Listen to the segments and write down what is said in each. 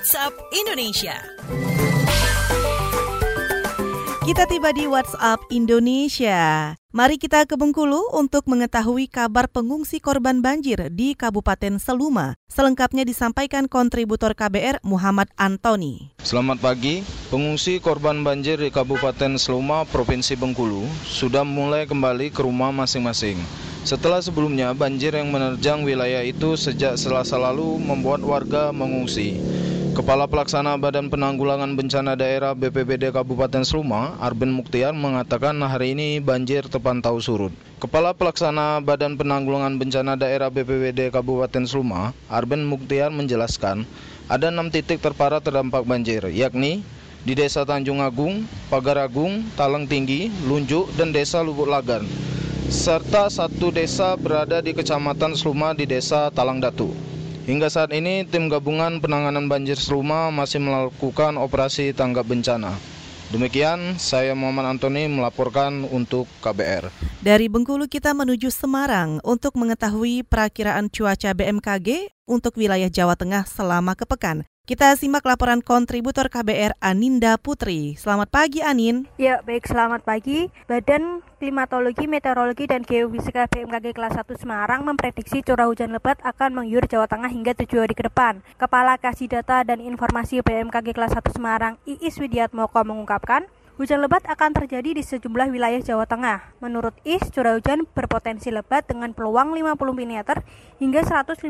WhatsApp Indonesia. Kita tiba di WhatsApp Indonesia. Mari kita ke Bengkulu untuk mengetahui kabar pengungsi korban banjir di Kabupaten Seluma. Selengkapnya disampaikan kontributor KBR Muhammad Antoni. Selamat pagi, pengungsi korban banjir di Kabupaten Seluma, Provinsi Bengkulu sudah mulai kembali ke rumah masing-masing. Setelah sebelumnya banjir yang menerjang wilayah itu sejak Selasa lalu membuat warga mengungsi. Kepala Pelaksana Badan Penanggulangan Bencana Daerah BPBD Kabupaten Seluma, Arben Muktiar mengatakan hari ini banjir terpantau surut. Kepala Pelaksana Badan Penanggulangan Bencana Daerah BPBD Kabupaten Seluma, Arben Muktiar menjelaskan, ada enam titik terparah terdampak banjir, yakni di Desa Tanjung Agung, Pagar Agung, Talang Tinggi, Lunjuk, dan Desa Lubuk Lagan serta satu desa berada di Kecamatan Seluma di Desa Talang Datu. Hingga saat ini, tim gabungan penanganan banjir Seluma masih melakukan operasi tanggap bencana. Demikian, saya Muhammad Antoni melaporkan untuk KBR. Dari Bengkulu kita menuju Semarang untuk mengetahui perakiraan cuaca BMKG untuk wilayah Jawa Tengah selama kepekan. Kita simak laporan kontributor KBR Aninda Putri. Selamat pagi Anin. Ya, baik selamat pagi. Badan Klimatologi, Meteorologi, dan Geofisika BMKG kelas 1 Semarang memprediksi curah hujan lebat akan mengguyur Jawa Tengah hingga 7 hari ke depan. Kepala Kasih Data dan Informasi BMKG kelas 1 Semarang, Iis Widiatmoko mengungkapkan, Hujan lebat akan terjadi di sejumlah wilayah Jawa Tengah. Menurut IS, curah hujan berpotensi lebat dengan peluang 50 mm hingga 150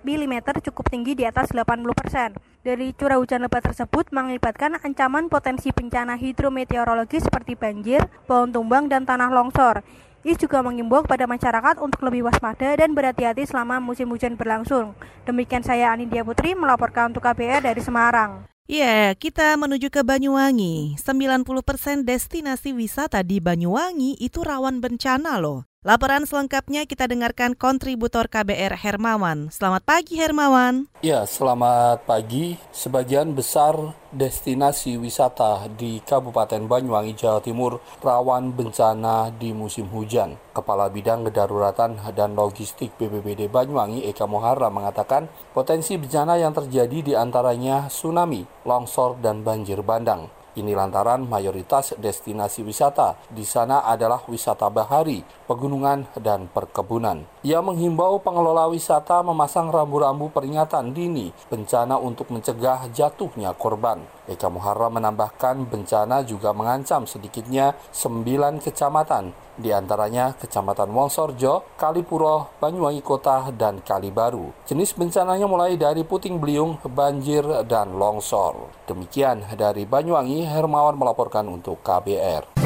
mm cukup tinggi di atas 80 persen. Dari curah hujan lebat tersebut mengakibatkan ancaman potensi bencana hidrometeorologi seperti banjir, pohon tumbang, dan tanah longsor. IS juga mengimbau kepada masyarakat untuk lebih waspada dan berhati-hati selama musim hujan berlangsung. Demikian saya Anindya Putri melaporkan untuk KBR dari Semarang. Ya, kita menuju ke Banyuwangi. 90% destinasi wisata di Banyuwangi itu rawan bencana loh. Laporan selengkapnya kita dengarkan kontributor KBR Hermawan. Selamat pagi Hermawan. Ya, selamat pagi. Sebagian besar destinasi wisata di Kabupaten Banyuwangi, Jawa Timur rawan bencana di musim hujan. Kepala Bidang Kedaruratan dan Logistik BPBD Banyuwangi, Eka Mohara, mengatakan potensi bencana yang terjadi di antaranya tsunami, longsor, dan banjir bandang. Ini lantaran mayoritas destinasi wisata di sana adalah wisata bahari, pegunungan, dan perkebunan. Ia menghimbau pengelola wisata memasang rambu-rambu peringatan dini bencana untuk mencegah jatuhnya korban. Eka Muharram menambahkan bencana juga mengancam sedikitnya 9 kecamatan di antaranya Kecamatan Wongsorjo, Kalipuro, Banyuwangi Kota, dan Kalibaru. Jenis bencananya mulai dari puting beliung, banjir, dan longsor. Demikian dari Banyuwangi, Hermawan melaporkan untuk KBR.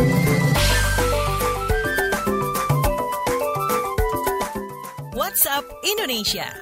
WhatsApp Indonesia.